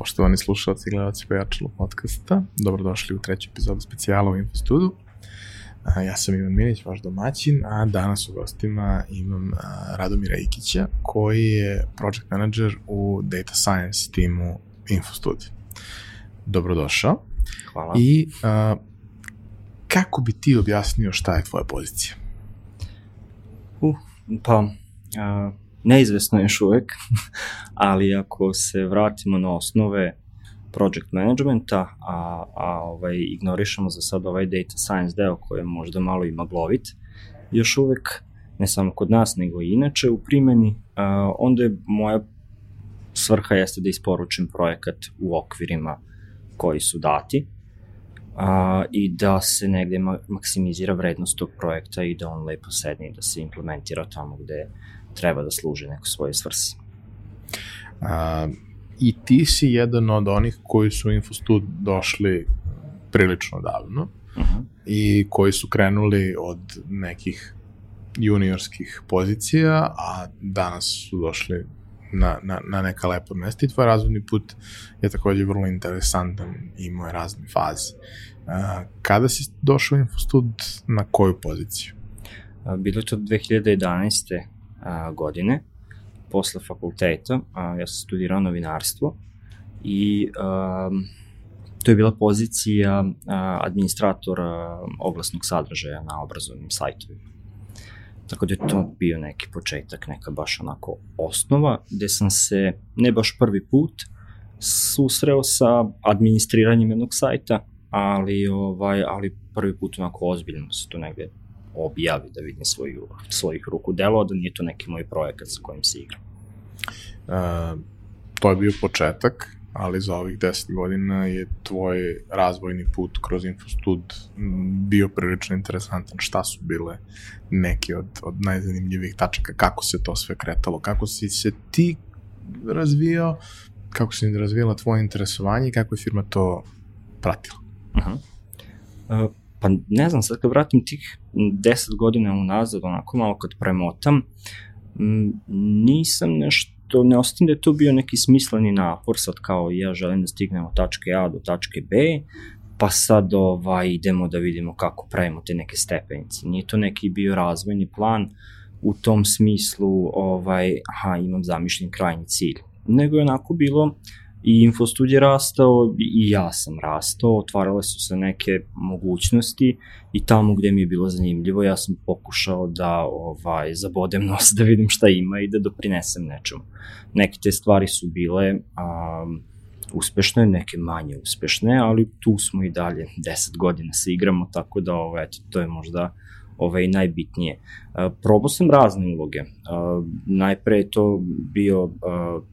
Poštovani slušalci i gledalci Pojačalo podcasta, dobrodošli u treću epizodu specijala u Infostudu. Ja sam Ivan Minić, vaš domaćin, a danas u gostima imam Radomira Ikića, koji je project manager u data science timu Infostud. Dobrodošao. Hvala. I a, kako bi ti objasnio šta je tvoja pozicija? Uh, pa, a, neizvesno još uvek, ali ako se vratimo na osnove project managementa, a, a ovaj, ignorišemo za sad ovaj data science deo koji je možda malo i maglovit, još uvek, ne samo kod nas, nego i inače u primjeni, a, onda je moja svrha jeste da isporučim projekat u okvirima koji su dati a, i da se negde ma maksimizira vrednost tog projekta i da on lepo sedne i da se implementira tamo gde treba da služi neko svoje svrsi. A, I ti si jedan od onih koji su u Infostud došli prilično davno uh -huh. i koji su krenuli od nekih juniorskih pozicija, a danas su došli na, na, na neka lepa mesta i tvoj razvodni put je takođe vrlo interesantan i imao je razne faze. Kada si došao u Infostud, na koju poziciju? Bilo je to 2011 a, godine, posle fakulteta, a, ja sam studirao novinarstvo i a, to je bila pozicija a, administratora oglasnog sadržaja na obrazovnim sajtovima. Tako da je to bio neki početak, neka baš onako osnova, gde sam se ne baš prvi put susreo sa administriranjem jednog sajta, ali ovaj ali prvi put onako ozbiljno se to negde objavi, da vidim svoju, svojih ruku delo, da nije to neki moj projekat sa kojim se igram. Uh, to je bio početak, ali za ovih 10 godina je tvoj razvojni put kroz Infostud bio prilično interesantan. Šta su bile neke od, od najzanimljivih tačaka, kako se to sve kretalo, kako si se ti razvijao, kako se razvijala tvoje interesovanje i kako je firma to pratila? Uh -huh. Pa ne znam, sad kad vratim tih 10 godina unazad, onako malo kad premotam, nisam nešto, ne ostavim da je to bio neki smisleni napor, sad kao ja želim da stignem od tačke A do tačke B, pa sad ovaj, idemo da vidimo kako pravimo te neke stepenice. Nije to neki bio razvojni plan u tom smislu, ovaj, aha, imam zamišljen krajnji cilj. Nego je onako bilo, i infostud je rastao i ja sam rastao, otvarale su se neke mogućnosti i tamo gde mi je bilo zanimljivo ja sam pokušao da ovaj, zabodem nos da vidim šta ima i da doprinesem nečemu. Neke te stvari su bile um, uspešne, neke manje uspešne, ali tu smo i dalje, 10 godina se igramo, tako da ovaj, eto, to je možda ovaj, najbitnije. Uh, probao sam razne uloge. Uh, najpre je to bio uh,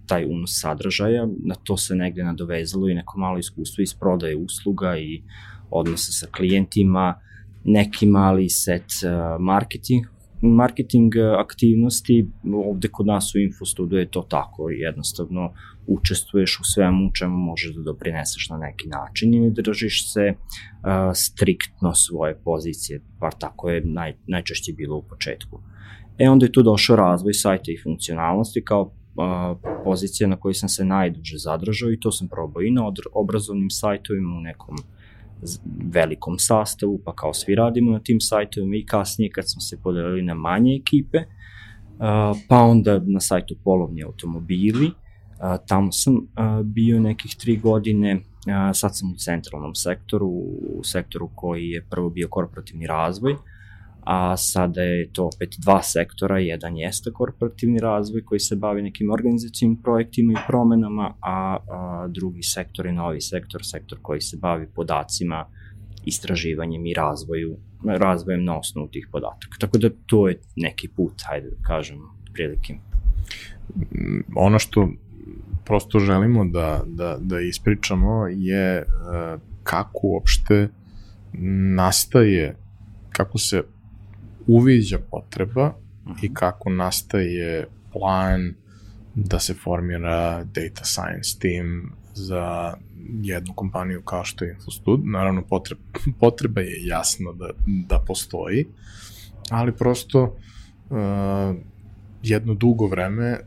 taj unos sadržaja, na to se negde nadovezalo i neko malo iskustvo iz prodaje usluga i odnosa sa klijentima, neki mali set marketing, marketing aktivnosti, ovde kod nas u Infostudu je to tako, jednostavno učestvuješ u svemu u čemu možeš da doprineseš na neki način i ne držiš se uh, striktno svoje pozicije, bar tako je naj, najčešće bilo u početku. E onda je tu došao razvoj sajta i funkcionalnosti kao uh, pozicija na kojoj sam se najduže zadržao i to sam probao i na obrazovnim sajtovima u nekom velikom sastavu, pa kao svi radimo na tim sajtovima i kasnije kad smo se podelili na manje ekipe, uh, pa onda na sajtu polovni automobili, A, tamo sam a, bio nekih tri godine, sad sam u centralnom sektoru, u sektoru koji je prvo bio korporativni razvoj, a sada je to opet dva sektora, jedan jeste korporativni razvoj koji se bavi nekim organizacijnim projektima i promenama, a, a drugi sektor je novi sektor, sektor koji se bavi podacima, istraživanjem i razvoju, razvojem na osnovu tih podataka. Tako da to je neki put, hajde da kažem, prilike. Ono što prosto želimo da, da, da ispričamo je uh, kako uopšte nastaje, kako se uviđa potreba uh -huh. i mhm. kako nastaje plan da se formira data science team za jednu kompaniju kao što je Infostud. Naravno, potreba, potreba je jasno da, da postoji, ali prosto uh, jedno dugo vreme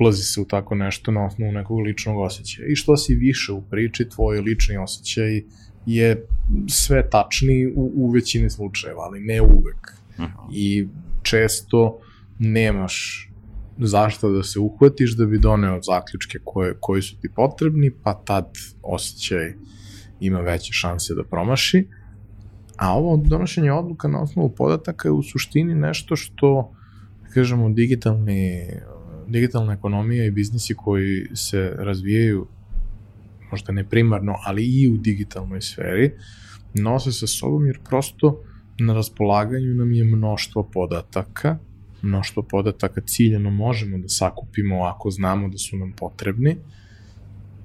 ulazi se u tako nešto na osnovu nekog ličnog osjećaja. I što si više u priči, tvoj lični osjećaj je sve tačni u, u većini slučajeva, ali ne uvek. Uh -huh. I često nemaš zašto da se uhvatiš da bi doneo zaključke koje, koji su ti potrebni, pa tad osjećaj ima veće šanse da promaši. A ovo donošenje odluka na osnovu podataka je u suštini nešto što, da kažemo, digitalni, digitalna ekonomija i biznisi koji se razvijaju, možda ne primarno, ali i u digitalnoj sferi, nose sa sobom jer prosto na raspolaganju nam je mnoštvo podataka mnoštvo podataka ciljeno možemo da sakupimo ako znamo da su nam potrebni,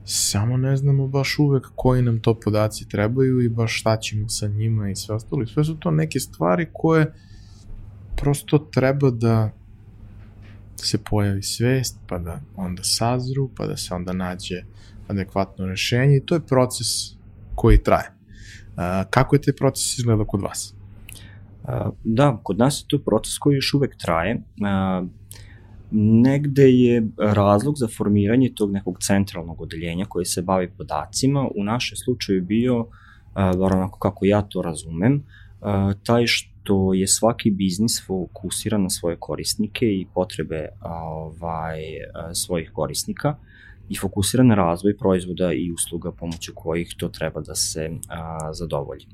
samo ne znamo baš uvek koji nam to podaci trebaju i baš šta ćemo sa njima i sve ostalo. sve su to neke stvari koje prosto treba da se pojavi svest, pa da onda sazru, pa da se onda nađe adekvatno rešenje i to je proces koji traje. Kako je taj proces izgleda kod vas? Da, kod nas je to proces koji još uvek traje. Negde je razlog za formiranje tog nekog centralnog odeljenja koje se bavi podacima u našem slučaju bio, bar onako kako ja to razumem, taj što je svaki biznis fokusiran na svoje korisnike i potrebe ovaj, svojih korisnika i fokusiran na razvoj proizvoda i usluga pomoću kojih to treba da se a, zadovolji.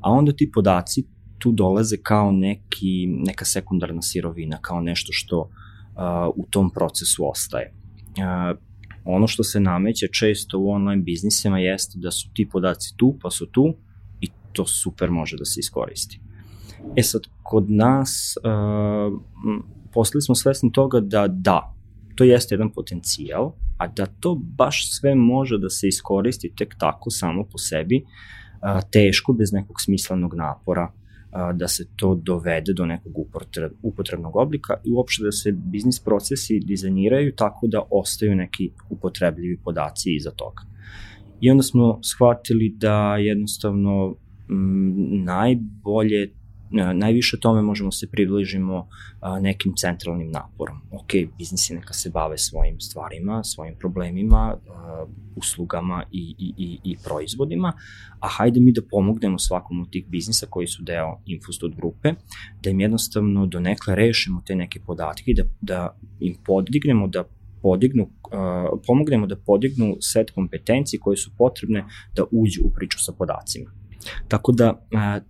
A onda ti podaci tu dolaze kao neki, neka sekundarna sirovina, kao nešto što uh, u tom procesu ostaje. Uh, ono što se nameće često u online biznisima jeste da su ti podaci tu, pa su tu i to super može da se iskoristi. E sad, kod nas uh, postali smo svesni toga da da, to jeste jedan potencijal, a da to baš sve može da se iskoristi tek tako samo po sebi, teško bez nekog smislenog napora da se to dovede do nekog upotrebnog oblika i uopšte da se biznis procesi dizajniraju tako da ostaju neki upotrebljivi podaci iza toga. I onda smo shvatili da jednostavno m, najbolje najviše tome možemo se približimo nekim centralnim naporom. Ok, biznisi neka se bave svojim stvarima, svojim problemima, uslugama i, i, i, i proizvodima, a hajde mi da pomognemo svakom od tih biznisa koji su deo Infostud grupe, da im jednostavno donekle rešimo te neke podatke da, da im podignemo da podignu, uh, pomognemo da podignu set kompetencije koje su potrebne da uđu u priču sa podacima. Tako da,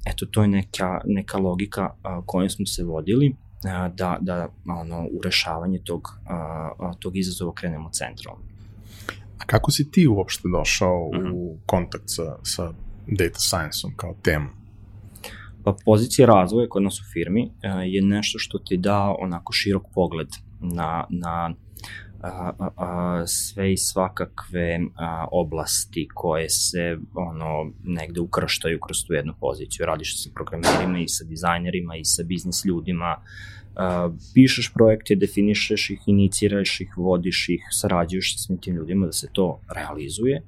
eto, to je neka, neka logika kojom smo se vodili, da, da ono, u rešavanje tog, tog izazova krenemo centralno. A kako si ti uopšte došao mm -hmm. u kontakt sa, sa data science-om kao temom? Pa pozicija razvoja kod nas u firmi je nešto što ti da onako širok pogled na, na a, a, sve i svakakve a, oblasti koje se ono negde ukrštaju kroz tu jednu poziciju. Radiš sa programerima i sa dizajnerima i sa biznis ljudima, a, pišeš projekte, definišeš ih, iniciraš ih, vodiš ih, sarađuješ sa svim tim ljudima da se to realizuje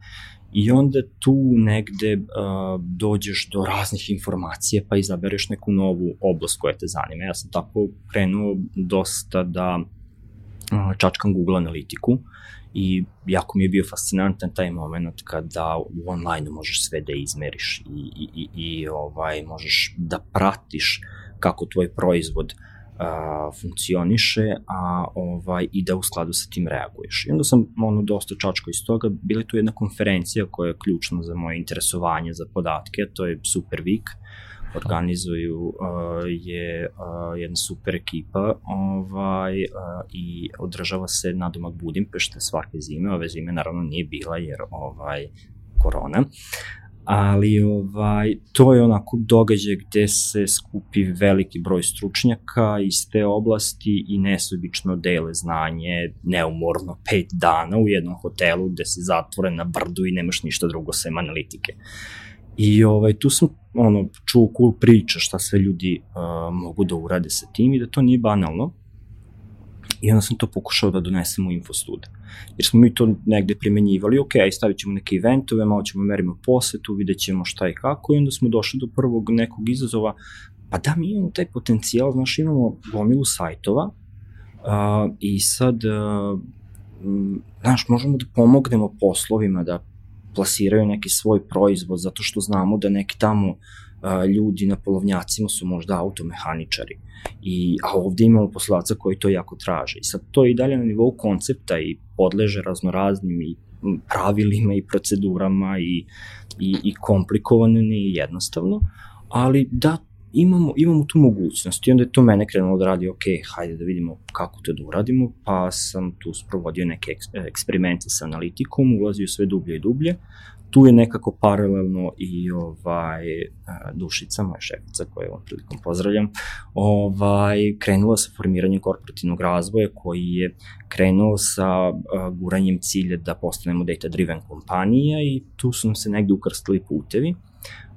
i onda tu negde uh, dođeš do raznih informacija pa izabereš neku novu oblast koja te zanima. Ja sam tako krenuo dosta da čačkam Google analitiku i jako mi je bio fascinantan taj moment kada u online možeš sve da izmeriš i, i, i, i ovaj, možeš da pratiš kako tvoj proizvod a, funkcioniše a, ovaj, i da u skladu sa tim reaguješ. I onda sam ono, dosta čačko iz toga. Bila tu jedna konferencija koja je ključna za moje interesovanje za podatke, to je Super Week, organizuju uh, je uh, jedna super ekipa ovaj, uh, i održava se na domak Budimpešte svake zime, ove zime naravno nije bila jer ovaj korona, ali ovaj, to je onako događaj gde se skupi veliki broj stručnjaka iz te oblasti i nesubično dele znanje neumorno pet dana u jednom hotelu gde si zatvoren na brdu i nemaš ništa drugo sem analitike. I ovaj, tu sam ono, čuo cool priča šta sve ljudi uh, mogu da urade sa tim i da to nije banalno. I onda sam to pokušao da donesem u Infostud. Jer smo mi to negde primenjivali, ok, aj stavit ćemo neke eventove, malo ćemo merimo posetu, vidjet ćemo šta i kako i onda smo došli do prvog nekog izazova, pa da mi imamo taj potencijal, znaš, imamo gomilu sajtova uh, i sad uh, znaš, možemo da pomognemo poslovima da plasiraju neki svoj proizvod zato što znamo da neki tamo a, ljudi na polovnjacima su možda automehaničari. I, a ovde imamo poslodavca koji to jako traže. I sad to je i dalje na nivou koncepta i podleže raznoraznim i pravilima i procedurama i, i, i komplikovano i jednostavno, ali da imamo, imamo tu mogućnost i onda je to mene krenulo da radi, ok, hajde da vidimo kako to da uradimo, pa sam tu sprovodio neke eksperimente sa analitikom, ulazio sve dublje i dublje, tu je nekako paralelno i ovaj Dušica, moja šefica koju ovom prilikom pozdravljam, ovaj krenula sa formiranjem korporativnog razvoja koji je krenuo sa guranjem cilja da postanemo data driven kompanija i tu su nam se negde ukrstili putevi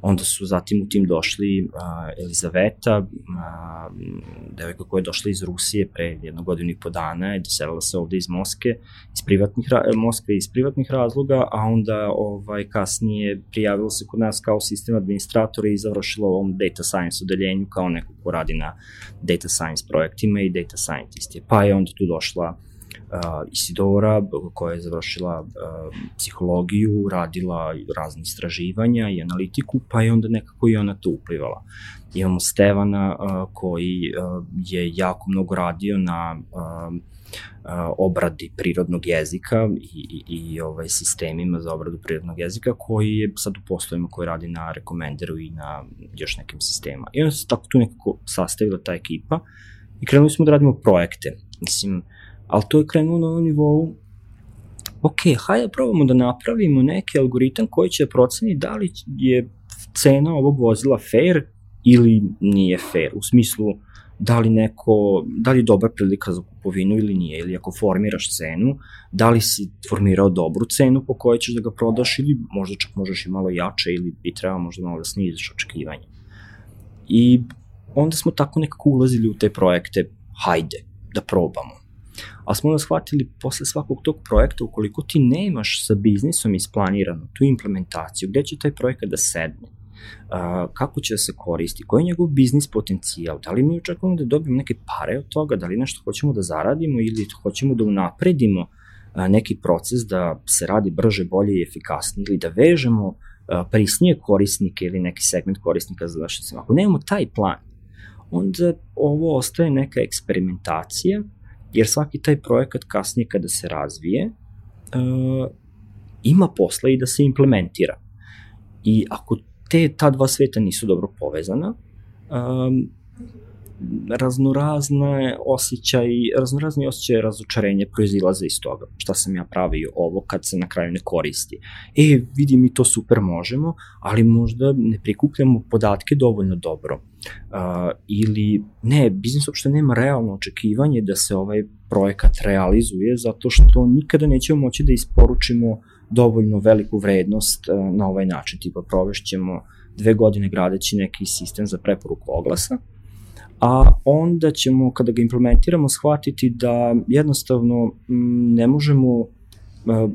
Onda su zatim u tim došli uh, Elizaveta, devojka koja je došla iz Rusije pre jednog godinu i po dana, je doselila se ovde iz Moske, iz privatnih, Moskve iz privatnih razloga, a onda ovaj, kasnije prijavila se kod nas kao sistem administratora i završila u ovom data science odeljenju kao neko ko radi na data science projektima i data scientist je. Pa je onda tu došla uh, Isidora koja je završila uh, psihologiju, radila razne istraživanja i analitiku, pa je onda nekako i ona tu uplivala. Imamo Stevana uh, koji uh, je jako mnogo radio na uh, obradi prirodnog jezika i, i, i ovaj, sistemima za obradu prirodnog jezika koji je sad u poslovima koji radi na Recommenderu i na još nekim sistema. I onda se tako tu nekako sastavila ta ekipa i krenuli smo da radimo projekte. Mislim, uh, ali to je krenulo na nivou ok, hajde da probamo da napravimo neki algoritam koji će da proceni da li je cena ovog vozila fair ili nije fair, u smislu da li neko, da li je dobra prilika za kupovinu ili nije, ili ako formiraš cenu, da li si formirao dobru cenu po kojoj ćeš da ga prodaš ili možda čak možeš i malo jače ili bi trebao možda malo da sniziš očekivanje. I onda smo tako nekako ulazili u te projekte, hajde, da probamo ali smo onda shvatili posle svakog tog projekta, ukoliko ti nemaš sa biznisom isplanirano tu implementaciju, gde će taj projekat da sedne, kako će da se koristi, koji je njegov biznis potencijal, da li mi očekujemo da dobijemo neke pare od toga, da li nešto hoćemo da zaradimo ili hoćemo da unapredimo neki proces da se radi brže, bolje i efikasnije ili da vežemo prisnije korisnike ili neki segment korisnika za naše Ako nemamo taj plan, onda ovo ostaje neka eksperimentacija jer svaki taj projekat kasnije kada se razvije uh, ima posla i da se implementira. I ako te ta dva sveta nisu dobro povezana, um, raznorazne osjećaj, raznorazni osjećaj razočarenja proizilaze iz toga. Šta sam ja pravio ovo kad se na kraju ne koristi. E, vidi mi to super možemo, ali možda ne prikupljamo podatke dovoljno dobro. Uh, ili ne, biznis uopšte nema realno očekivanje da se ovaj projekat realizuje zato što nikada nećemo moći da isporučimo dovoljno veliku vrednost uh, na ovaj način. Tipa provešćemo dve godine gradeći neki sistem za preporuku oglasa, a onda ćemo, kada ga implementiramo, shvatiti da jednostavno ne možemo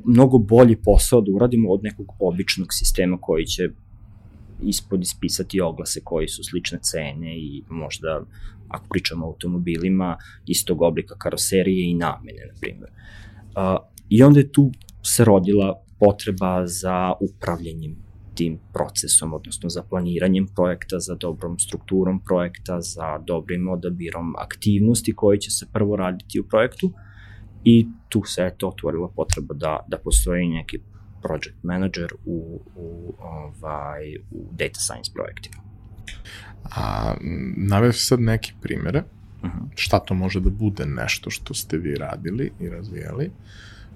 mnogo bolji posao da uradimo od nekog običnog sistema koji će ispod ispisati oglase koji su slične cene i možda, ako pričamo o automobilima, istog oblika karoserije i namene, na primjer. I onda je tu se rodila potreba za upravljanjem tim procesom, odnosno za planiranjem projekta, za dobrom strukturom projekta, za dobrim odabirom aktivnosti koje će se prvo raditi u projektu i tu se je to otvorila potreba da, da postoji neki project manager u, u, ovaj, u data science projektima. A naveo si sad neke primere, uh mhm. -huh. šta to može da bude nešto što ste vi radili i razvijali.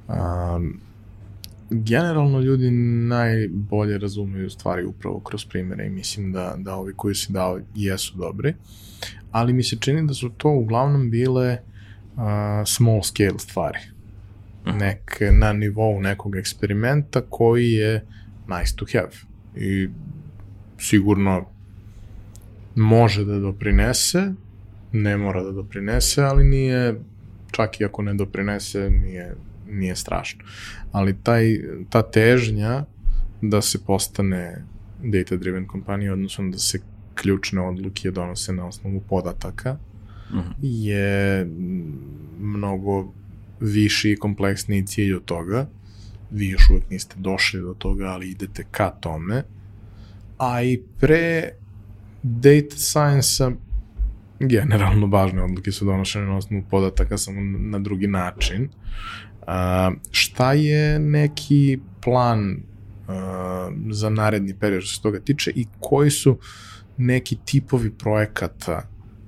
A, generalno ljudi najbolje razumeju stvari upravo kroz primere i mislim da, da ovi koji si dao jesu dobri, ali mi se čini da su to uglavnom bile uh, small scale stvari. Mhm. Nek, na nivou nekog eksperimenta koji je nice to have. I sigurno može da doprinese, ne mora da doprinese, ali nije, čak i ako ne doprinese, nije nije strašno. Ali taj, ta težnja da se postane data-driven kompanija, odnosno da se ključne odluke donose na osnovu podataka, uh mhm. -huh. je mnogo viši i kompleksniji cilj od toga, vi još uvek niste došli do toga, ali idete ka tome, a i pre data science-a generalno važne odluke su donošene na osnovu podataka samo na drugi način. A, šta je neki plan za naredni period što se toga tiče i koji su neki tipovi projekata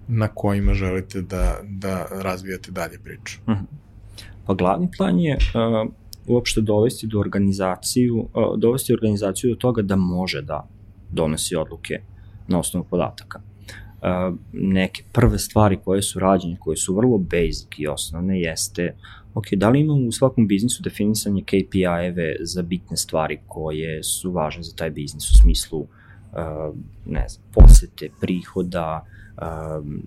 na kojima želite da, da razvijate dalje priču? Uh mhm. -huh. Pa glavni plan je uh, uopšte dovesti do organizaciju, uh, dovesti organizaciju do toga da može da donosi odluke na osnovu podataka. Uh, neke prve stvari koje su rađene, koje su vrlo basic i osnovne, jeste, ok, da li imamo u svakom biznisu definisanje KPI-eve za bitne stvari koje su važne za taj biznis u smislu, uh, ne znam, posete, prihoda, um,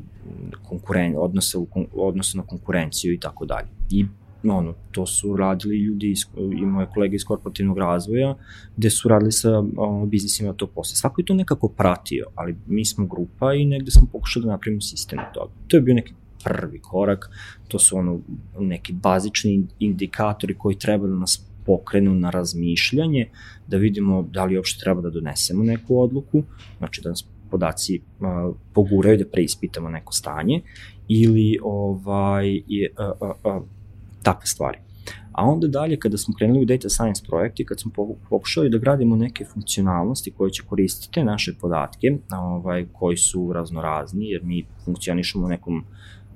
konkuren, odnose, u, odnose na konkurenciju i tako dalje. I ono, to su radili ljudi iz, i moje kolege iz korporativnog razvoja, gde su radili sa o, biznisima to posle. Svako je to nekako pratio, ali mi smo grupa i negde smo pokušali da napravimo sistem od toga. To je bio neki prvi korak, to su ono neki bazični indikatori koji treba da nas pokrenu na razmišljanje, da vidimo da li uopšte treba da donesemo neku odluku, znači da nas podaci uh, poguraju da preispitamo neko stanje ili ovaj je, uh, uh, uh, takve stvari. A onda dalje, kada smo krenuli u data science projekti, kad smo pokušali da gradimo neke funkcionalnosti koje će koristiti naše podatke, ovaj, koji su raznorazni, jer mi funkcionišemo u nekom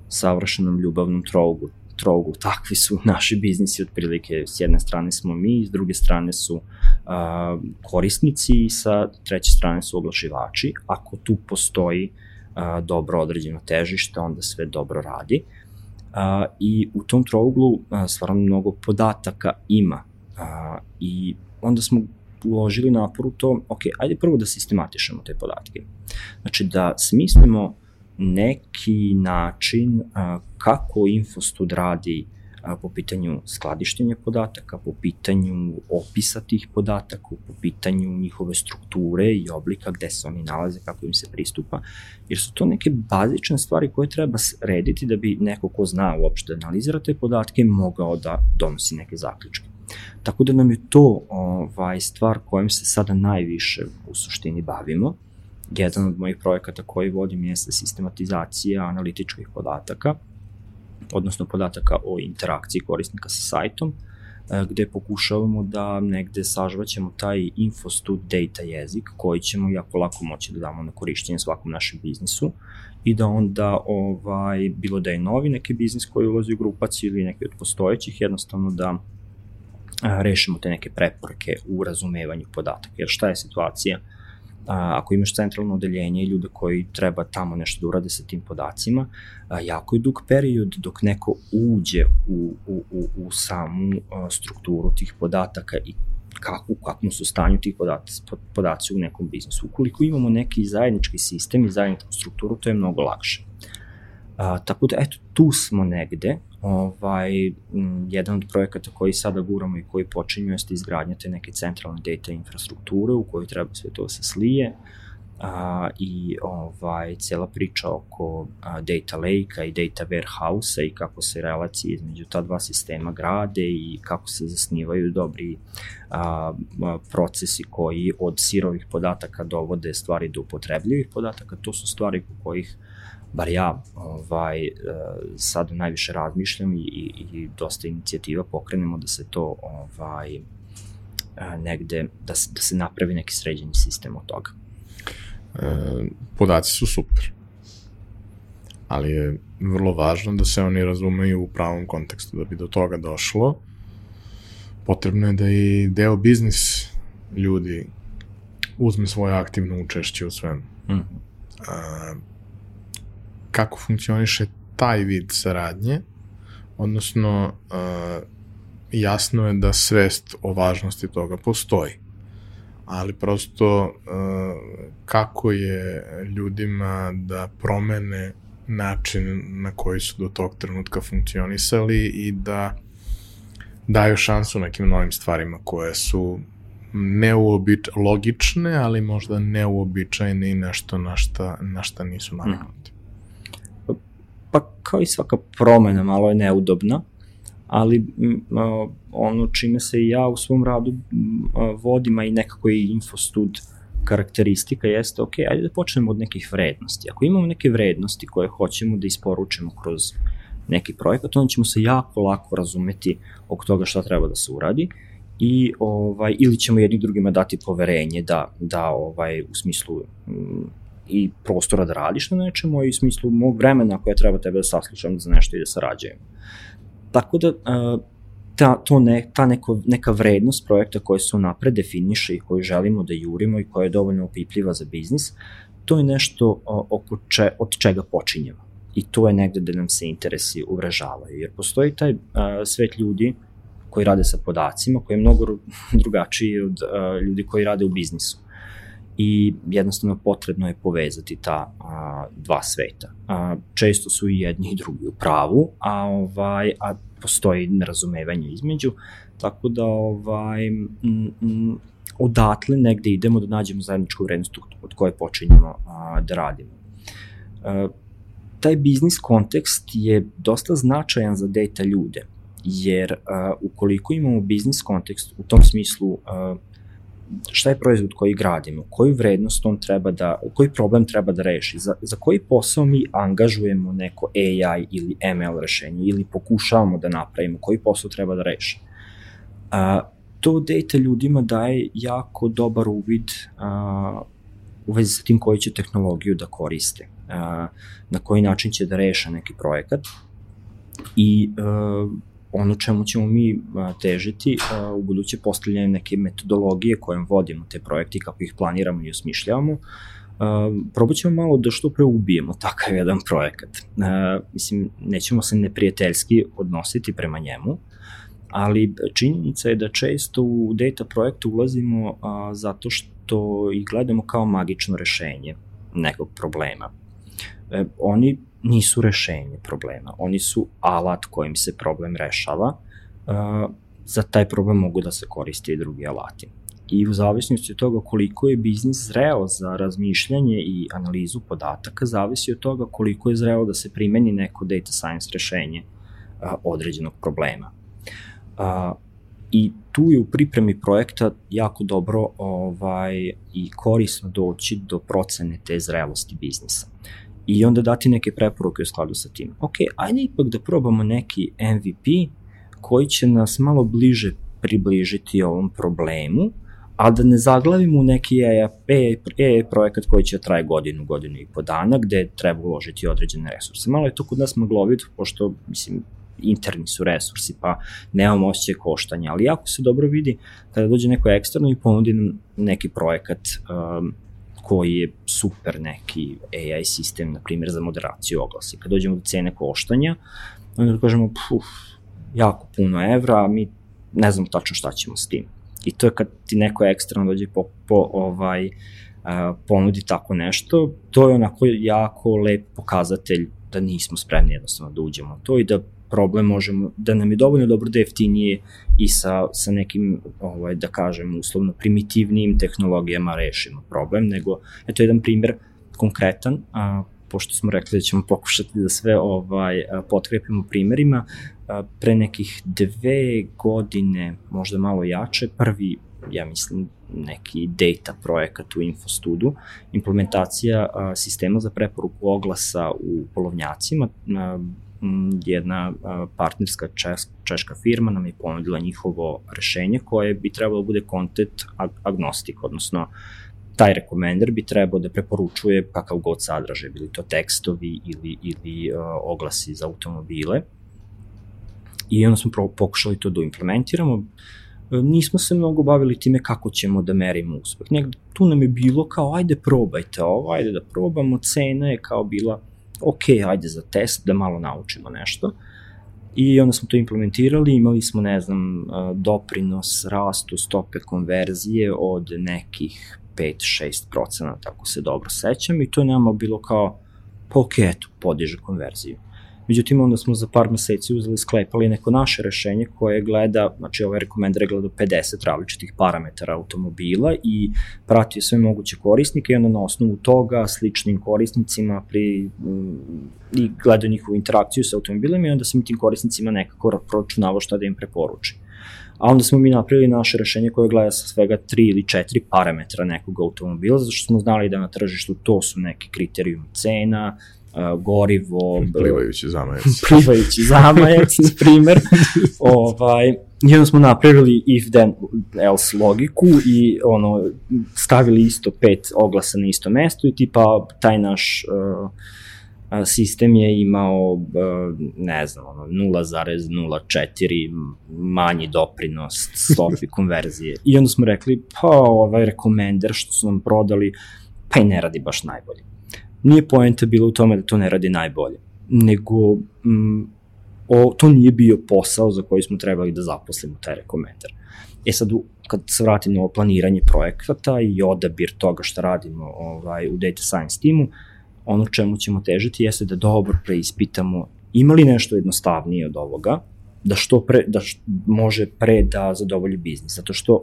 savršenom ljubavnom trogu, trogu, takvi su naši biznisi otprilike, s jedne strane smo mi, s druge strane su a, korisnici i sa treće strane su oglašivači. Ako tu postoji a, dobro određeno težište, onda sve dobro radi. A, I u tom trouglu a, stvarno mnogo podataka ima a, i onda smo uložili napor u to, ok, ajde prvo da sistematišemo te podatke. Znači da smislimo neki način a, kako Infostud radi a, po pitanju skladištenja podataka, po pitanju opisa tih podataka, po pitanju njihove strukture i oblika gde se oni nalaze, kako im se pristupa, jer su to neke bazične stvari koje treba rediti da bi neko ko zna uopšte da analizira te podatke mogao da donosi neke zaključke. Tako da nam je to ovaj, stvar kojim se sada najviše u suštini bavimo jedan od mojih projekata koji vodim jeste sistematizacija analitičkih podataka, odnosno podataka o interakciji korisnika sa sajtom, e, gde pokušavamo da negde sažvaćemo taj infostud data jezik koji ćemo jako lako moći da damo na korišćenje svakom našem biznisu i da onda ovaj, bilo da je novi neki biznis koji ulazi u grupaciju ili neki od postojećih, jednostavno da rešimo te neke preporke u razumevanju podataka. Jer šta je situacija? Uh, a, ako imaš centralno odeljenje i ljude koji treba tamo nešto da urade sa tim podacima, a, jako je dug period dok neko uđe u, u, u, u samu a, strukturu tih podataka i kako, u kakvom su stanju tih podaci, podaci u nekom biznisu. Ukoliko imamo neki zajednički sistem i zajedničku strukturu, to je mnogo lakše. A, tako da, eto, tu smo negde. Ovaj, jedan od projekata koji sada guramo i koji počinju jeste izgradnja te neke centralne data infrastrukture u kojoj treba sve to da se slije a, i ovaj, cela priča oko a, data lake-a i data warehouse-a i kako se relacije između ta dva sistema grade i kako se zasnivaju dobri a, procesi koji od sirovih podataka dovode stvari do upotrebljivih podataka, to su stvari po kojih bar ja ovaj, e, sad najviše razmišljam i, i, i dosta inicijativa pokrenemo da se to ovaj, e, negde, da se, da se napravi neki sređeni sistem od toga. E, podaci su super, ali je vrlo važno da se oni razumeju u pravom kontekstu. Da bi do toga došlo, potrebno je da i deo biznis ljudi uzme svoje aktivno učešće u svemu. Mm. A, kako funkcioniše taj vid saradnje, odnosno uh, jasno je da svest o važnosti toga postoji. Ali prosto uh, kako je ljudima da promene način na koji su do tog trenutka funkcionisali i da daju šansu nekim novim stvarima koje su neuobič, logične, ali možda neuobičajne i nešto na šta, na šta nisu naviknuti pa kao i svaka promena malo je neudobna, ali ono čime se i ja u svom radu vodim, a i nekako i infostud karakteristika jeste, ok, ajde da počnemo od nekih vrednosti. Ako imamo neke vrednosti koje hoćemo da isporučimo kroz neki projekat, onda ćemo se jako lako razumeti oko toga šta treba da se uradi i ovaj ili ćemo jednim drugima dati poverenje da da ovaj u smislu m, i prostora da radiš na nečemu i u smislu mog vremena koje treba tebe da saslušam za nešto i da sarađujemo. Tako da ta, to ne, ta neko, neka vrednost projekta koja se napred definiše i koju želimo da jurimo i koja je dovoljno opipljiva za biznis, to je nešto oko če, od čega počinjemo. I to je negde da nam se interesi uvražavaju. Jer postoji taj uh, svet ljudi koji rade sa podacima, koji je mnogo drugačiji od uh, ljudi koji rade u biznisu i jednostavno potrebno je povezati ta a, dva sveta. A, često su i jedni i drugi u pravu, a ovaj a postoji nerazumevanje između, tako da ovaj m, m, odatle negde idemo da nađemo zajedničku vrednost od koje počinjemo a, da radimo. A, taj biznis kontekst je dosta značajan za data ljude, jer a, ukoliko imamo biznis kontekst u tom smislu a, šta je proizvod koji gradimo, koju vrednost on treba da, koji problem treba da reši, za, za koji posao mi angažujemo neko AI ili ML rešenje ili pokušavamo da napravimo, koji posao treba da reši. A, to data ljudima daje jako dobar uvid a, u vezi sa tim koju će tehnologiju da koriste, a, na koji način će da reše neki projekat i a, ono čemu ćemo mi težiti u buduće postavljanje neke metodologije kojom vodimo te projekte i kako ih planiramo i osmišljavamo, probat ćemo malo da što pre ubijemo takav jedan projekat. Mislim, nećemo se neprijateljski odnositi prema njemu, ali činjenica je da često u data projektu ulazimo zato što ih gledamo kao magično rešenje nekog problema. E, oni nisu rešenje problema. Oni su alat kojim se problem rešava. Uh, za taj problem mogu da se koriste i drugi alati. I u zavisnosti od toga koliko je biznis zreo za razmišljanje i analizu podataka, zavisi od toga koliko je zreo da se primeni neko data science rešenje određenog problema. Uh, I tu je u pripremi projekta jako dobro ovaj, i korisno doći do procene te zrelosti biznisa i onda dati neke preporuke u skladu sa tim. Ok, ajde ipak da probamo neki MVP koji će nas malo bliže približiti ovom problemu, a da ne zaglavimo u neki AI, AI projekat koji će da traje godinu, godinu i po dana, gde treba uložiti određene resurse. Malo je to kod nas maglovit, pošto, mislim, interni su resursi, pa nemamo osjećaj koštanja, ali jako se dobro vidi kada dođe neko eksterno i ponudi neki projekat um, koji je super neki AI sistem, na primjer, za moderaciju oglasi. Kad dođemo do cene koštanja, onda da kažemo, puf, jako puno evra, a mi ne znamo tačno šta ćemo s tim. I to je kad ti neko ekstremno dođe po, po ovaj, ponudi tako nešto, to je onako jako lep pokazatelj da nismo spremni jednostavno da uđemo u to i da problem možemo, da nam je dovoljno dobro da jeftinije i sa, sa nekim, ovaj, da kažem, uslovno primitivnijim tehnologijama rešimo problem, nego, eto jedan primer konkretan, a, pošto smo rekli da ćemo pokušati da sve ovaj potkrepimo primerima, pre nekih dve godine, možda malo jače, prvi ja mislim, neki data projekat u Infostudu, implementacija a, sistema za preporuku oglasa u polovnjacima, a, jedna partnerska češ, češka firma nam je ponudila njihovo rešenje koje bi trebalo da bude content agnostik, odnosno taj rekomender bi trebao da preporučuje kakav god sadržaj, bili to tekstovi ili, ili uh, oglasi za automobile. I onda smo pokušali to da implementiramo. Nismo se mnogo bavili time kako ćemo da merimo uspeh. Negde tu nam je bilo kao, ajde probajte ovo, ajde da probamo, cena je kao bila ok, ajde za test da malo naučimo nešto. I onda smo to implementirali, imali smo, ne znam, doprinos rastu stope konverzije od nekih 5-6 procenata, ako se dobro sećam, i to je nama bilo kao, pa ok, eto, podiže konverziju. Međutim, onda smo za par meseci uzeli sklepali neko naše rešenje koje gleda, znači ovaj rekomender gleda 50 različitih parametara automobila i prati sve moguće korisnike i onda na osnovu toga sličnim korisnicima pri, mm, i gleda njihovu interakciju sa automobilima i onda sam tim korisnicima nekako proračunavao šta da im preporuči. A onda smo mi napravili naše rešenje koje gleda sa svega tri ili četiri parametra nekog automobila, zato što smo znali da na tržištu to su neki kriterijumi cena, gorivo... Plivajući zamajac. plivajući zamajac, na primer. ovaj, onda smo napravili if then else logiku i ono, stavili isto pet oglasa na isto mesto i tipa taj naš uh, sistem je imao, uh, ne znam, ono, 0,04 manji doprinos stopi konverzije. I onda smo rekli, pa ovaj rekomender što su nam prodali, pa i ne radi baš najbolje nije poenta bila u tome da to ne radi najbolje, nego mm, o, to nije bio posao za koji smo trebali da zaposlimo taj rekomendar. E sad, kad se vratim na ovo planiranje projekata i odabir toga šta radimo ovaj, u data science timu, ono čemu ćemo težiti jeste da dobro preispitamo ima li nešto jednostavnije od ovoga, da što pre, da š, može pre da zadovolji biznis, zato što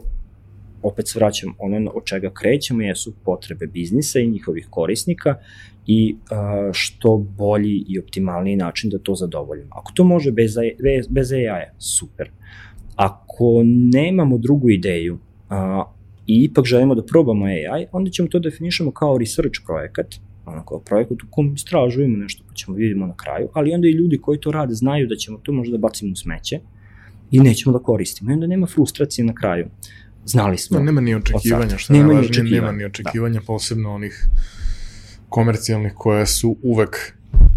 opet se vraćam, ono od čega krećemo jesu potrebe biznisa i njihovih korisnika i uh, što bolji i optimalniji način da to zadovoljimo. Ako to može bez, bez, bez AI, super. Ako nemamo drugu ideju uh, i ipak želimo da probamo AI, onda ćemo to definišemo kao research projekat, ono kao projekat u kom istražujemo nešto pa ćemo vidimo na kraju, ali onda i ljudi koji to rade znaju da ćemo to možda da bacimo u smeće i nećemo da koristimo. I onda nema frustracije na kraju. Znali smo. No, nema ni očekivanja, što je važnije, nema ni očekivanja, da. posebno onih komercijalnih koje su uvek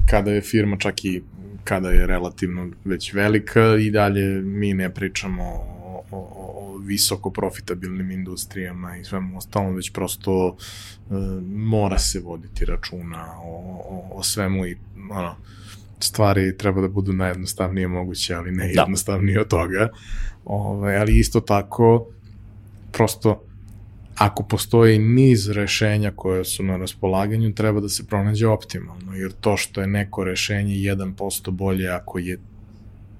kada je firma čak i kada je relativno već velika i dalje mi ne pričamo o, o, o visoko profitabilnim industrijama i svemu ostalom, već prosto e, mora se voditi računa o, o, o svemu i ono, stvari treba da budu najjednostavnije moguće, ali ne da. jednostavnije od toga. Ove, ovaj, ali isto tako, prosto ako postoji niz rešenja koje su na raspolaganju, treba da se pronađe optimalno, jer to što je neko rešenje 1% bolje ako je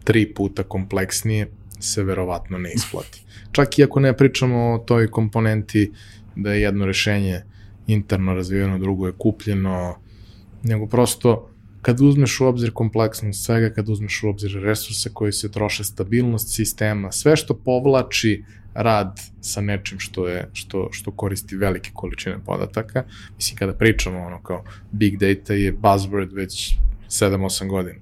tri puta kompleksnije, se verovatno ne isplati. Čak i ako ne pričamo o toj komponenti da je jedno rešenje interno razvijeno, drugo je kupljeno, nego prosto kad uzmeš u obzir kompleksnost svega, kad uzmeš u obzir resurse koji se troše, stabilnost sistema, sve što povlači rad sa nečim što je što što koristi velike količine podataka. Mislim kada pričamo ono kao big data je buzzword već 7-8 godina.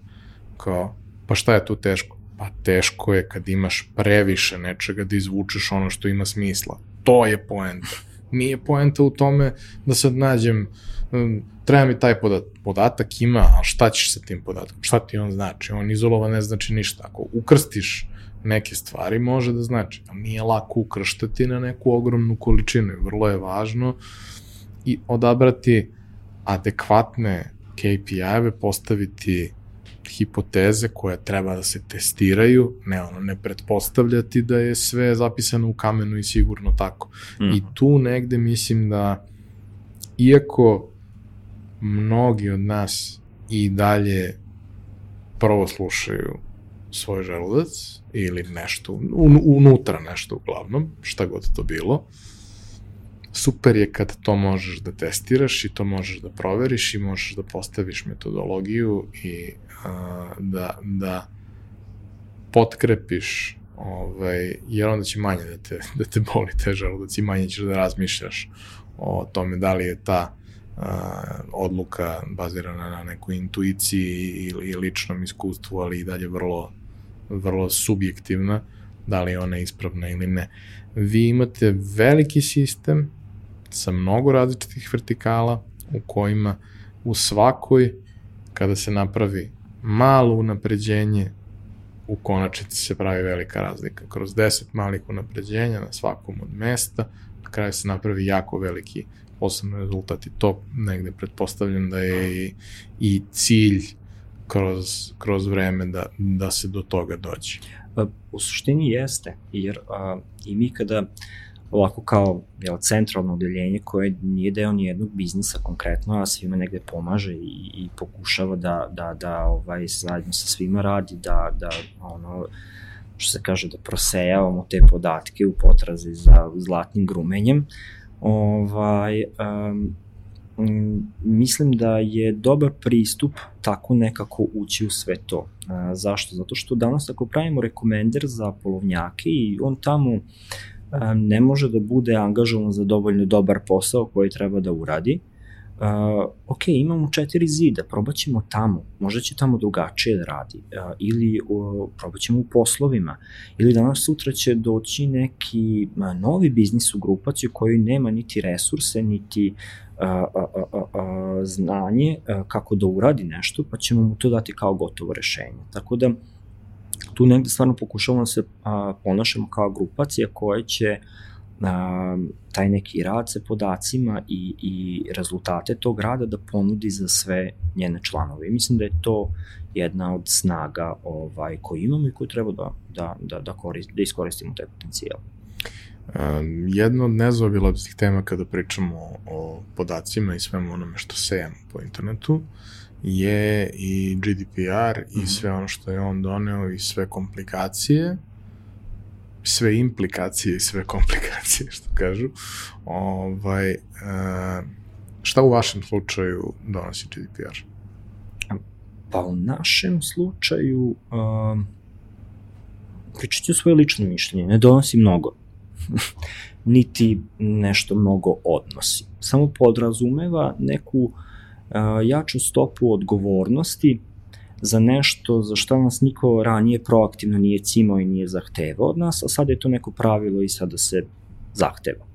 Kao pa šta je tu teško? Pa teško je kad imaš previše nečega da izvučeš ono što ima smisla. To je poenta. Nije poenta u tome da sad nađem um, treba mi taj podatak. Podatak ima, a šta ćeš sa tim podatkom? Šta ti on znači? On izolovan ne znači ništa. Ako ukrstiš neke stvari može da znači. Ali nije lako ukrštati na neku ogromnu količinu i vrlo je važno i odabrati adekvatne KPI-eve, postaviti hipoteze koje treba da se testiraju, ne ono, ne pretpostavljati da je sve zapisano u kamenu i sigurno tako. Mm. I mhm. tu negde mislim da, iako mnogi od nas i dalje prvo slušaju svoj želudac ili nešto, un, unutra nešto uglavnom, šta god to bilo. Super je kad to možeš da testiraš i to možeš da proveriš i možeš da postaviš metodologiju i a, da, da potkrepiš ovaj, jer onda će manje da te, da te boli te želudac i manje ćeš da razmišljaš o tome da li je ta a, odluka bazirana na nekoj intuiciji ili ličnom iskustvu, ali i dalje vrlo vrlo subjektivna, da li je ona ispravna ili ne. Vi imate veliki sistem sa mnogo različitih vertikala u kojima u svakoj, kada se napravi malo unapređenje, u konačnici se pravi velika razlika. Kroz 10 malih unapređenja na svakom od mesta, na kraju se napravi jako veliki posebno rezultat i to negde pretpostavljam da je i, i cilj kroz, kroz vreme da, da se do toga dođe. Pa, u suštini jeste, jer a, i mi kada ovako kao jel, centralno odeljenje koje nije deo ni jednog biznisa konkretno, a svima negde pomaže i, i pokušava da, da, da ovaj, zajedno sa svima radi, da, da ono, što se kaže, da prosejavamo te podatke u potrazi za zlatnim grumenjem. Ovaj, um, mislim da je dobar pristup tako nekako ući u sve to. A, zašto? Zato što danas ako pravimo rekomender za polovnjake i on tamo a, ne može da bude angažovan za dovoljno dobar posao koji treba da uradi, uh, ok, imamo četiri zida, probat ćemo tamo, možda će tamo drugačije da radi, uh, ili uh, probat ćemo u poslovima, ili danas sutra će doći neki uh, novi biznis u grupaciju koji nema niti resurse, niti uh, uh, uh, uh, znanje uh, kako da uradi nešto, pa ćemo mu to dati kao gotovo rešenje. Tako da, tu negde stvarno pokušavamo da se uh, ponašamo kao grupacija koja će uh, a, taj neki rad sa podacima i, i rezultate tog rada da ponudi za sve njene članove. I mislim da je to jedna od snaga ovaj, koju imamo i koju treba da, da, da, da, korist, da iskoristimo taj potencijal. Um, jedna od nezaobilaznih tema kada pričamo o podacima i svemu onome što sejemo po internetu je i GDPR mm -hmm. i mhm. sve ono što je on doneo i sve komplikacije sve implikacije i sve komplikacije, što kažu. Ovaj, e, šta u vašem slučaju donosi GDPR? Pa u našem slučaju um, pričat ću svoje lično mišljenje, ne donosi mnogo. niti nešto mnogo odnosi. Samo podrazumeva neku uh, jaču stopu odgovornosti za nešto za što nas niko ranije proaktivno nije cimao i nije zahtevao od nas, a sad je to neko pravilo i sada se zahteva.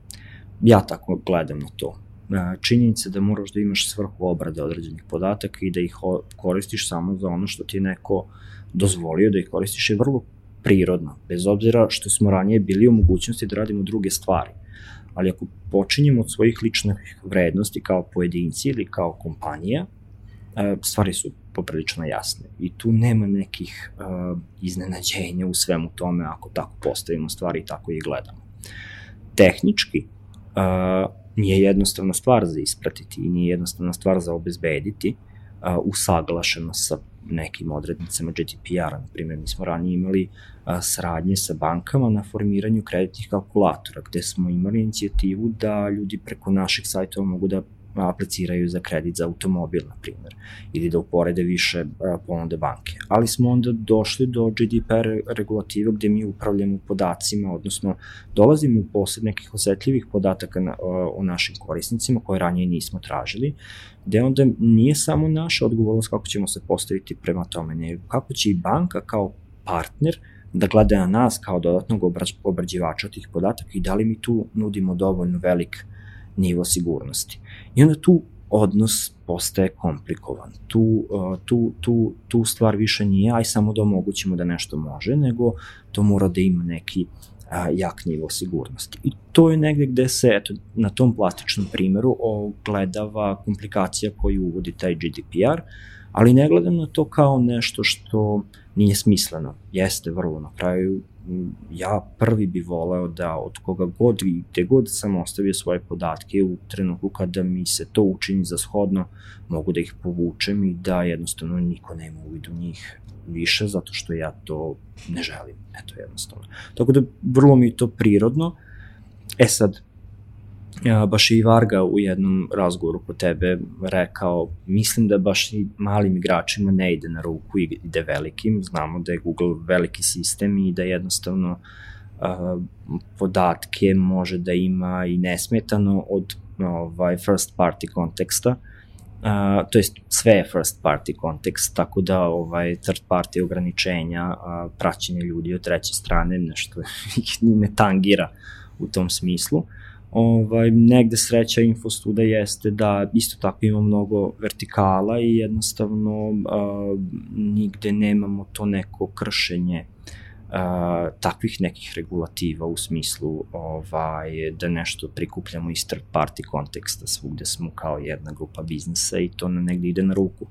Ja tako gledam na to. E, činjenica da moraš da imaš svrhu obrade određenih podataka i da ih koristiš samo za ono što ti je neko dozvolio da ih koristiš je vrlo prirodno, bez obzira što smo ranije bili u mogućnosti da radimo druge stvari. Ali ako počinjemo od svojih ličnih vrednosti kao pojedinci ili kao kompanija, e, stvari su poprilično jasne. I tu nema nekih uh, iznenađenja u svemu tome ako tako postavimo stvari i tako ih gledamo. Tehnički, uh, nije jednostavna stvar za ispratiti i nije jednostavna stvar za obezbediti, uh, usaglašeno sa nekim odrednicama GDPR-a. Naprimjer, mi smo ranije imali uh, sradnje sa bankama na formiranju kreditnih kalkulatora, gde smo imali inicijativu da ljudi preko naših sajtova mogu da apliciraju za kredit za automobil, na primjer, ili da uporede više ponude banke. Ali smo onda došli do GDPR regulativa gde mi upravljamo podacima, odnosno dolazimo u posed nekih osetljivih podataka na, o, o našim korisnicima koje ranije nismo tražili, gde onda nije samo naša odgovornost kako ćemo se postaviti prema tome, nego kako će i banka kao partner da gleda na nas kao dodatnog obrađivača tih podataka i da li mi tu nudimo dovoljno velik uh, nivo sigurnosti. I onda tu odnos postaje komplikovan. Tu, uh, tu, tu, tu stvar više nije aj samo da omogućimo da nešto može, nego to mora da ima neki a, jak nivo sigurnosti. I to je negde gde se, eto, na tom plastičnom primeru ogledava komplikacija koju uvodi taj GDPR, ali ne gledam na to kao nešto što nije smisleno. Jeste vrlo na kraju ja prvi bi voleo da od koga god i gde god sam ostavio svoje podatke u trenutku kada mi se to učini za shodno, mogu da ih povučem i da jednostavno niko nema uvid u njih više zato što ja to ne želim, eto jednostavno. Tako da vrlo mi je to prirodno. E sad, baš i Varga u jednom razgovoru po tebe rekao, mislim da baš i malim igračima ne ide na ruku, ide velikim, znamo da je Google veliki sistem i da jednostavno uh, podatke može da ima i nesmetano od ovaj, first party konteksta, Uh, to jest sve je first party kontekst, tako da ovaj third party ograničenja, praćenje ljudi od treće strane, nešto ne tangira u tom smislu. Uh, ovaj, negde sreća Infostuda jeste da isto tako ima mnogo vertikala i jednostavno a, nigde nemamo to neko kršenje takvih nekih regulativa u smislu ovaj, da nešto prikupljamo iz third party konteksta svugde smo kao jedna grupa biznisa i to na negde ide na ruku.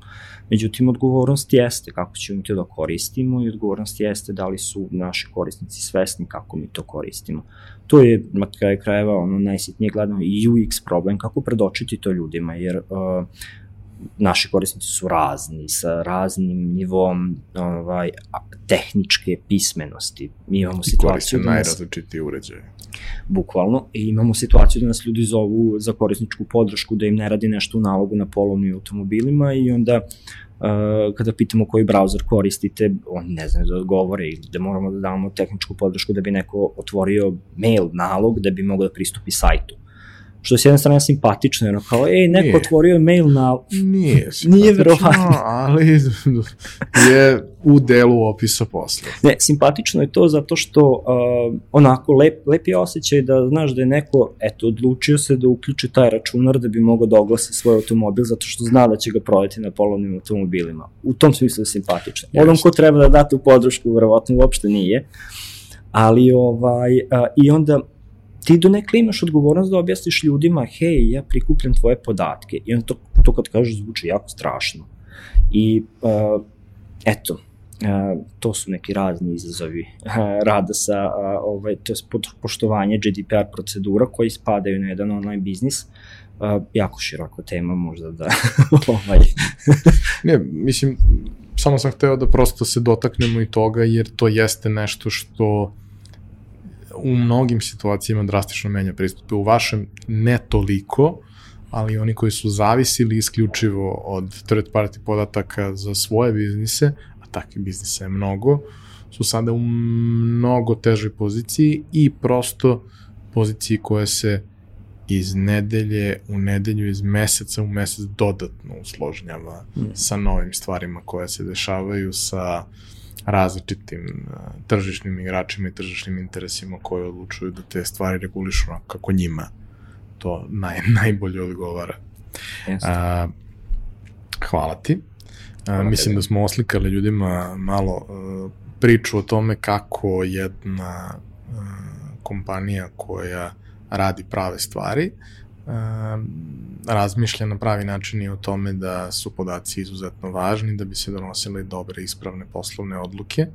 Međutim, odgovornost jeste kako ćemo to da koristimo i odgovornost jeste da li su naši korisnici svesni kako mi to koristimo. To je na kraju krajeva ono najsitnije gledano i UX problem kako predočiti to ljudima, jer uh, naši korisnici su razni, sa raznim nivom ovaj, tehničke pismenosti. Mi imamo situaciju da nas... najrazličitiji uređaje. Bukvalno. I imamo situaciju da nas ljudi zovu za korisničku podršku, da im ne radi nešto u nalogu na polovnim automobilima i onda Uh, kada pitamo koji browser koristite, oni ne znaju da odgovore ili da moramo da damo tehničku podršku da bi neko otvorio mail nalog da bi mogao da pristupi sajtu što je s jedne strane simpatično, jer kao, ej, neko nije. otvorio mail na... Nije Nije verovatno. ali je u delu opisa posla. Ne, simpatično je to zato što uh, onako lep, lep je osjećaj da znaš da je neko, eto, odlučio se da uključi taj računar da bi mogao da oglasi svoj automobil zato što zna da će ga prodati na polovnim automobilima. U tom smislu je simpatično. Odom ko treba da date u podršku, verovatno uopšte nije. Ali ovaj, uh, i onda ti do nekle imaš odgovornost da objasniš ljudima, hej, ja prikupljam tvoje podatke. I on to, to kad kažeš zvuči jako strašno. I uh, eto, uh, to su neki razni izazovi uh, rada sa, uh, ovaj, to je poštovanje GDPR procedura koji spadaju na jedan online biznis. Uh, jako široko tema možda da ovaj. ne, mislim, samo sam hteo da prosto se dotaknemo i toga, jer to jeste nešto što u mnogim situacijama drastično menja pristupe. U vašem ne toliko, ali oni koji su zavisili isključivo od third party podataka za svoje biznise, a takvih biznisa je mnogo, su sada u mnogo težoj poziciji i prosto poziciji koja se iz nedelje u nedelju, iz meseca u mesec dodatno usložnjava mm. sa novim stvarima koje se dešavaju, sa uh, različitim uh, tržišnim igračima i tržišnim interesima koji odlučuju da te stvari regulišu kako njima to naj, najbolje odgovara. A, hvala ti. A, mislim da smo oslikali ljudima malo uh, priču o tome kako jedna uh, kompanija koja radi prave stvari razmišlja na pravi način i o tome da su podaci izuzetno važni da bi se donosile dobre ispravne poslovne odluke.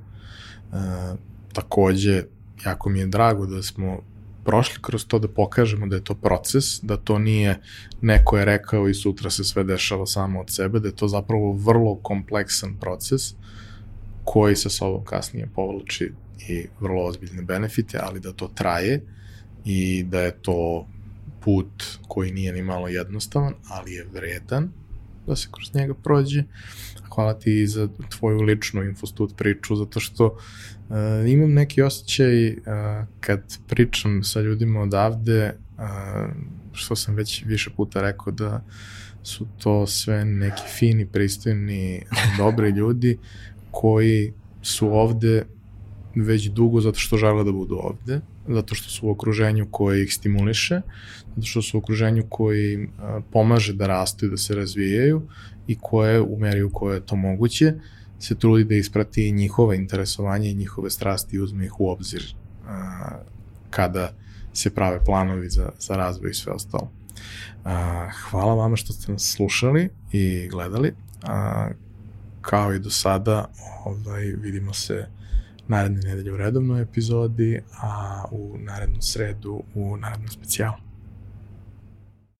Takođe, jako mi je drago da smo prošli kroz to da pokažemo da je to proces, da to nije neko je rekao i sutra se sve dešava samo od sebe, da je to zapravo vrlo kompleksan proces koji sa sobom kasnije povlači i vrlo ozbiljne benefite, ali da to traje i da je to put koji nije ni malo jednostavan, ali je vredan da se kroz njega prođe. Hvala ti za tvoju ličnu infostud priču, zato što uh, imam neki osjećaj uh, kad pričam sa ljudima odavde, uh, što sam već više puta rekao da su to sve neki fini, pristojni, dobri ljudi koji su ovde već dugo zato što žele da budu ovde, zato što su u okruženju koje ih stimuliše, zato što su u okruženju koji im pomaže da rastu i da se razvijaju i koje u meri u kojoj je to moguće se trudi da isprati njihova interesovanja i njihove strasti i uzme ih u obzir kada se prave planovi za, za razvoj i sve ostalo. hvala vama što ste nas slušali i gledali. kao i do sada, ovaj, vidimo se naredne nedelje u redovnoj epizodi, a u narednu sredu u narednom specijalu.